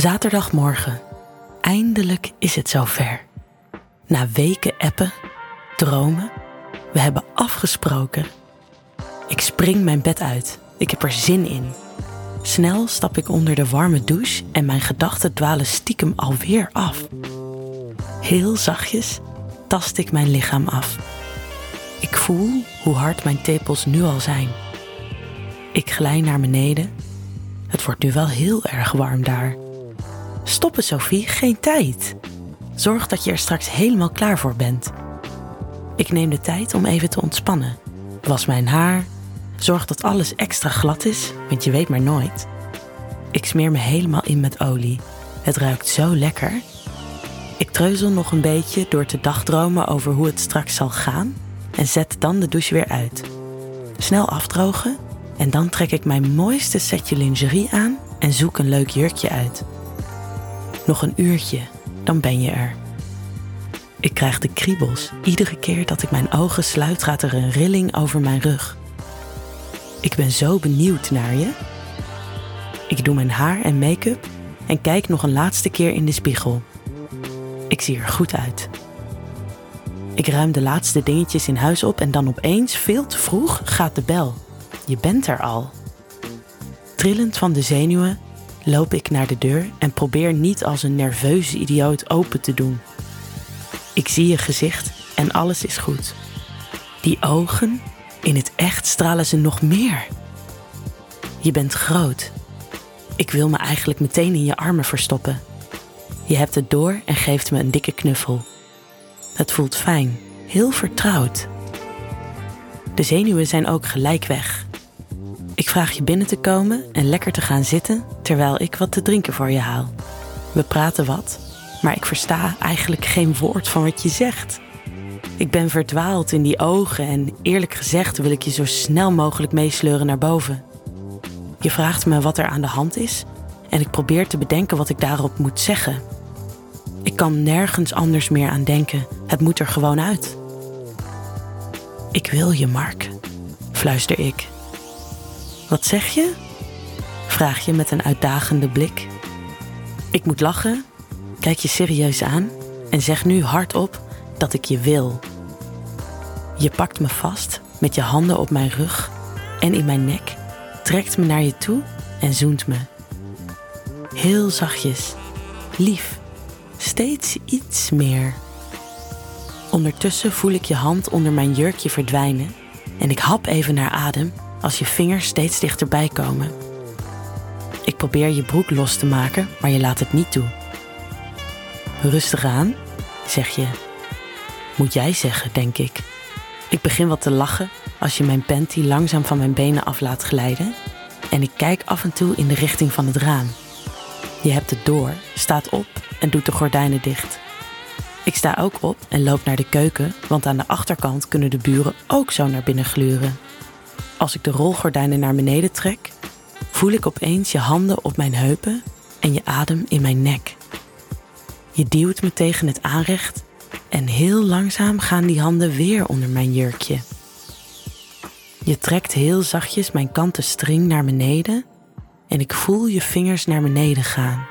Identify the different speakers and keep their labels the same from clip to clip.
Speaker 1: Zaterdagmorgen. Eindelijk is het zover. Na weken appen, dromen, we hebben afgesproken. Ik spring mijn bed uit. Ik heb er zin in. Snel stap ik onder de warme douche en mijn gedachten dwalen stiekem alweer af. Heel zachtjes tast ik mijn lichaam af. Ik voel hoe hard mijn tepels nu al zijn. Ik glij naar beneden. Het wordt nu wel heel erg warm daar. Stoppen, Sophie, geen tijd. Zorg dat je er straks helemaal klaar voor bent. Ik neem de tijd om even te ontspannen. Was mijn haar. Zorg dat alles extra glad is, want je weet maar nooit. Ik smeer me helemaal in met olie. Het ruikt zo lekker. Ik treuzel nog een beetje door te dagdromen over hoe het straks zal gaan en zet dan de douche weer uit. Snel afdrogen en dan trek ik mijn mooiste setje lingerie aan en zoek een leuk jurkje uit. Nog een uurtje, dan ben je er. Ik krijg de kriebels. Iedere keer dat ik mijn ogen sluit, gaat er een rilling over mijn rug. Ik ben zo benieuwd naar je. Ik doe mijn haar en make-up en kijk nog een laatste keer in de spiegel. Ik zie er goed uit. Ik ruim de laatste dingetjes in huis op en dan opeens, veel te vroeg, gaat de bel. Je bent er al. Trillend van de zenuwen loop ik naar de deur en probeer niet als een nerveuze idioot open te doen. Ik zie je gezicht en alles is goed. Die ogen, in het echt stralen ze nog meer. Je bent groot. Ik wil me eigenlijk meteen in je armen verstoppen. Je hebt het door en geeft me een dikke knuffel. Het voelt fijn, heel vertrouwd. De zenuwen zijn ook gelijk weg. Ik vraag je binnen te komen en lekker te gaan zitten terwijl ik wat te drinken voor je haal. We praten wat, maar ik versta eigenlijk geen woord van wat je zegt. Ik ben verdwaald in die ogen en eerlijk gezegd wil ik je zo snel mogelijk meesleuren naar boven. Je vraagt me wat er aan de hand is en ik probeer te bedenken wat ik daarop moet zeggen. Ik kan nergens anders meer aan denken. Het moet er gewoon uit. Ik wil je, Mark, fluister ik. Wat zeg je? Vraag je met een uitdagende blik. Ik moet lachen, kijk je serieus aan en zeg nu hardop dat ik je wil. Je pakt me vast met je handen op mijn rug en in mijn nek, trekt me naar je toe en zoent me. Heel zachtjes, lief steeds iets meer. Ondertussen voel ik je hand onder mijn jurkje verdwijnen en ik hap even naar adem als je vingers steeds dichterbij komen. Ik probeer je broek los te maken, maar je laat het niet toe. Rustig aan, zeg je. Moet jij zeggen, denk ik. Ik begin wat te lachen als je mijn panty langzaam van mijn benen af laat glijden en ik kijk af en toe in de richting van het raam. Je hebt het door, staat op en doet de gordijnen dicht. Ik sta ook op en loop naar de keuken, want aan de achterkant kunnen de buren ook zo naar binnen gluren. Als ik de rolgordijnen naar beneden trek, voel ik opeens je handen op mijn heupen en je adem in mijn nek. Je duwt me tegen het aanrecht en heel langzaam gaan die handen weer onder mijn jurkje. Je trekt heel zachtjes mijn kanten string naar beneden en ik voel je vingers naar beneden gaan.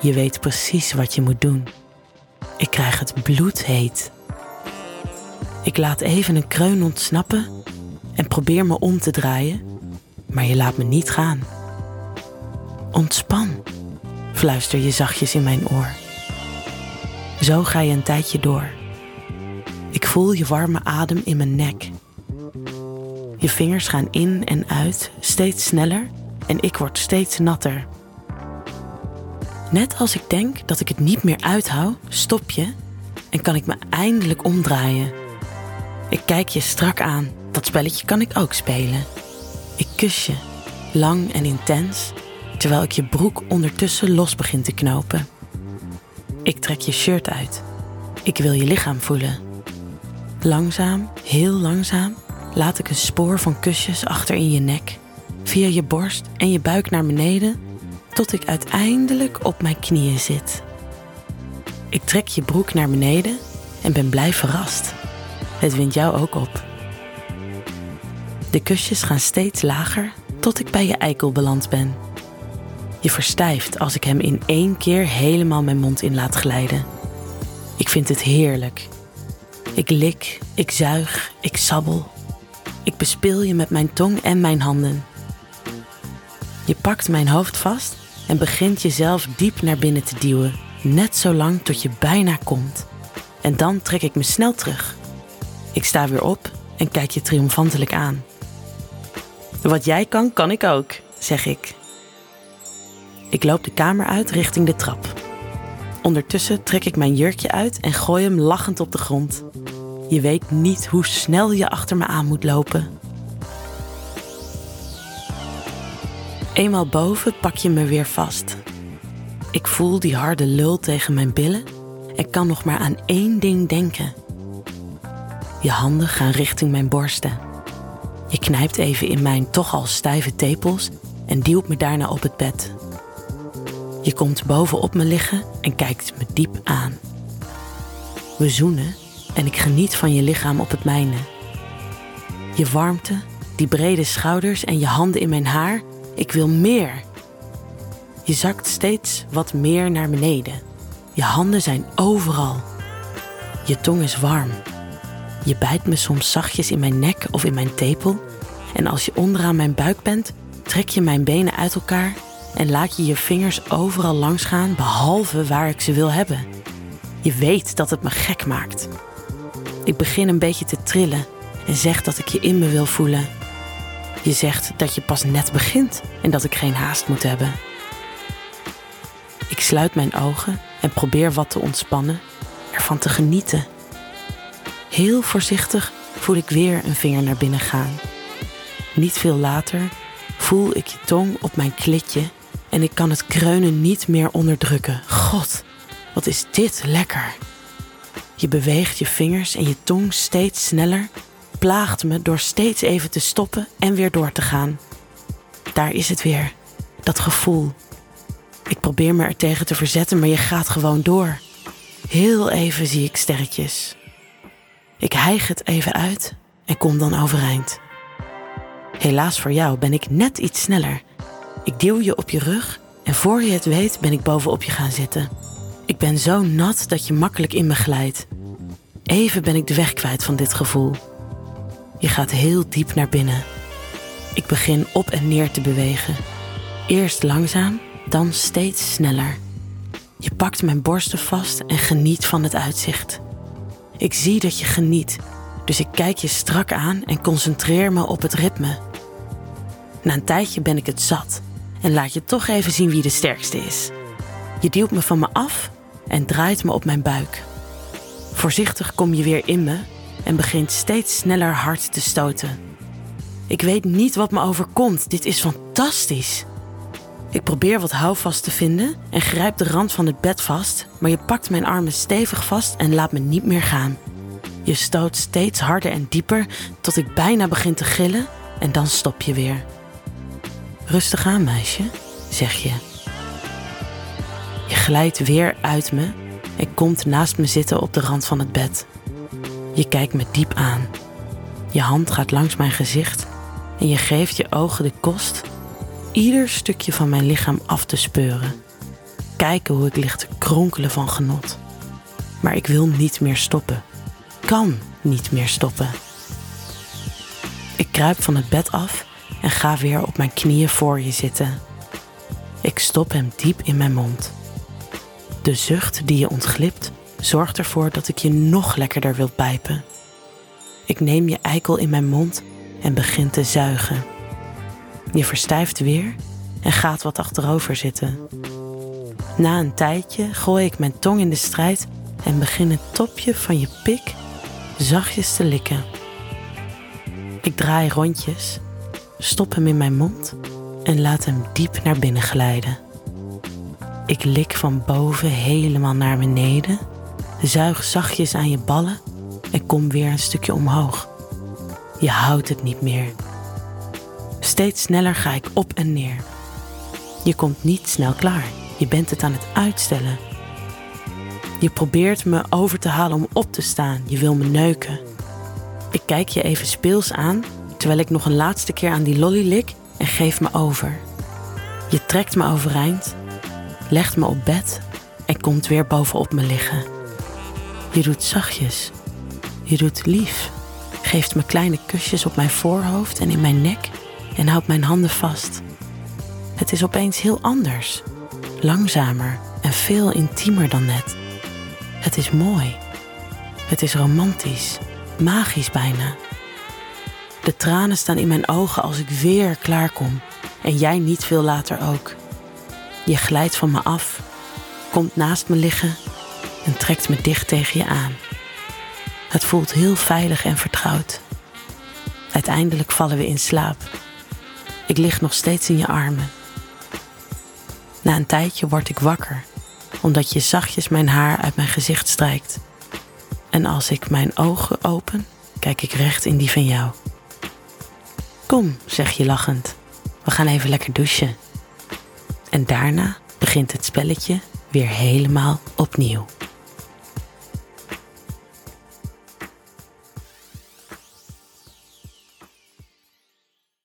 Speaker 1: Je weet precies wat je moet doen. Ik krijg het bloedheet. Ik laat even een kreun ontsnappen en probeer me om te draaien, maar je laat me niet gaan. Ontspan, fluister je zachtjes in mijn oor. Zo ga je een tijdje door. Ik voel je warme adem in mijn nek. Je vingers gaan in en uit, steeds sneller en ik word steeds natter. Net als ik denk dat ik het niet meer uithoud, stop je en kan ik me eindelijk omdraaien. Ik kijk je strak aan, dat spelletje kan ik ook spelen. Ik kus je, lang en intens, terwijl ik je broek ondertussen los begin te knopen. Ik trek je shirt uit. Ik wil je lichaam voelen. Langzaam, heel langzaam, laat ik een spoor van kusjes achter in je nek, via je borst en je buik naar beneden tot ik uiteindelijk op mijn knieën zit. Ik trek je broek naar beneden en ben blij verrast. Het wint jou ook op. De kusjes gaan steeds lager tot ik bij je eikel beland ben. Je verstijft als ik hem in één keer helemaal mijn mond in laat glijden. Ik vind het heerlijk. Ik lik, ik zuig, ik sabbel. Ik bespeel je met mijn tong en mijn handen. Je pakt mijn hoofd vast en begint jezelf diep naar binnen te duwen, net zo lang tot je bijna komt. En dan trek ik me snel terug. Ik sta weer op en kijk je triomfantelijk aan. Wat jij kan, kan ik ook, zeg ik. Ik loop de kamer uit richting de trap. Ondertussen trek ik mijn jurkje uit en gooi hem lachend op de grond. Je weet niet hoe snel je achter me aan moet lopen. Eenmaal boven pak je me weer vast. Ik voel die harde lul tegen mijn billen en kan nog maar aan één ding denken. Je handen gaan richting mijn borsten. Je knijpt even in mijn toch al stijve tepels en duwt me daarna op het bed. Je komt bovenop me liggen en kijkt me diep aan. We zoenen en ik geniet van je lichaam op het mijne. Je warmte, die brede schouders en je handen in mijn haar, ik wil meer. Je zakt steeds wat meer naar beneden. Je handen zijn overal. Je tong is warm. Je bijt me soms zachtjes in mijn nek of in mijn tepel. En als je onderaan mijn buik bent, trek je mijn benen uit elkaar en laat je je vingers overal langs gaan, behalve waar ik ze wil hebben. Je weet dat het me gek maakt. Ik begin een beetje te trillen en zeg dat ik je in me wil voelen. Je zegt dat je pas net begint en dat ik geen haast moet hebben. Ik sluit mijn ogen en probeer wat te ontspannen, ervan te genieten. Heel voorzichtig voel ik weer een vinger naar binnen gaan. Niet veel later voel ik je tong op mijn klitje en ik kan het kreunen niet meer onderdrukken. God, wat is dit lekker! Je beweegt je vingers en je tong steeds sneller, plaagt me door steeds even te stoppen en weer door te gaan. Daar is het weer, dat gevoel. Ik probeer me er tegen te verzetten, maar je gaat gewoon door. Heel even zie ik sterretjes. Ik hijg het even uit en kom dan overeind. Helaas voor jou ben ik net iets sneller. Ik duw je op je rug en voor je het weet ben ik bovenop je gaan zitten. Ik ben zo nat dat je makkelijk in me glijdt. Even ben ik de weg kwijt van dit gevoel. Je gaat heel diep naar binnen. Ik begin op en neer te bewegen. Eerst langzaam, dan steeds sneller. Je pakt mijn borsten vast en geniet van het uitzicht. Ik zie dat je geniet, dus ik kijk je strak aan en concentreer me op het ritme. Na een tijdje ben ik het zat en laat je toch even zien wie de sterkste is. Je duwt me van me af en draait me op mijn buik. Voorzichtig kom je weer in me en begint steeds sneller hard te stoten. Ik weet niet wat me overkomt. Dit is fantastisch. Ik probeer wat houvast te vinden en grijp de rand van het bed vast, maar je pakt mijn armen stevig vast en laat me niet meer gaan. Je stoot steeds harder en dieper tot ik bijna begin te gillen en dan stop je weer. Rustig aan, meisje, zeg je. Je glijdt weer uit me en komt naast me zitten op de rand van het bed. Je kijkt me diep aan. Je hand gaat langs mijn gezicht en je geeft je ogen de kost ieder stukje van mijn lichaam af te speuren. Kijken hoe ik lig te kronkelen van genot. Maar ik wil niet meer stoppen. Kan niet meer stoppen. Ik kruip van het bed af en ga weer op mijn knieën voor je zitten. Ik stop hem diep in mijn mond. De zucht die je ontglipt zorgt ervoor dat ik je nog lekkerder wil pijpen. Ik neem je eikel in mijn mond en begin te zuigen. Je verstijft weer en gaat wat achterover zitten. Na een tijdje gooi ik mijn tong in de strijd en begin het topje van je pik zachtjes te likken. Ik draai rondjes, stop hem in mijn mond en laat hem diep naar binnen glijden. Ik lik van boven helemaal naar beneden, zuig zachtjes aan je ballen en kom weer een stukje omhoog. Je houdt het niet meer. Steeds sneller ga ik op en neer. Je komt niet snel klaar. Je bent het aan het uitstellen. Je probeert me over te halen om op te staan. Je wil me neuken. Ik kijk je even speels aan terwijl ik nog een laatste keer aan die lolly lik en geef me over. Je trekt me overeind, legt me op bed en komt weer bovenop me liggen. Je doet zachtjes, je doet lief, geeft me kleine kusjes op mijn voorhoofd en in mijn nek en houdt mijn handen vast. Het is opeens heel anders, langzamer en veel intiemer dan net. Het is mooi. Het is romantisch, magisch bijna. De tranen staan in mijn ogen als ik weer klaarkom en jij niet veel later ook. Je glijdt van me af, komt naast me liggen en trekt me dicht tegen je aan. Het voelt heel veilig en vertrouwd. Uiteindelijk vallen we in slaap. Ik lig nog steeds in je armen. Na een tijdje word ik wakker, omdat je zachtjes mijn haar uit mijn gezicht strijkt. En als ik mijn ogen open, kijk ik recht in die van jou. Kom, zeg je lachend, we gaan even lekker douchen. En daarna begint het spelletje weer helemaal opnieuw.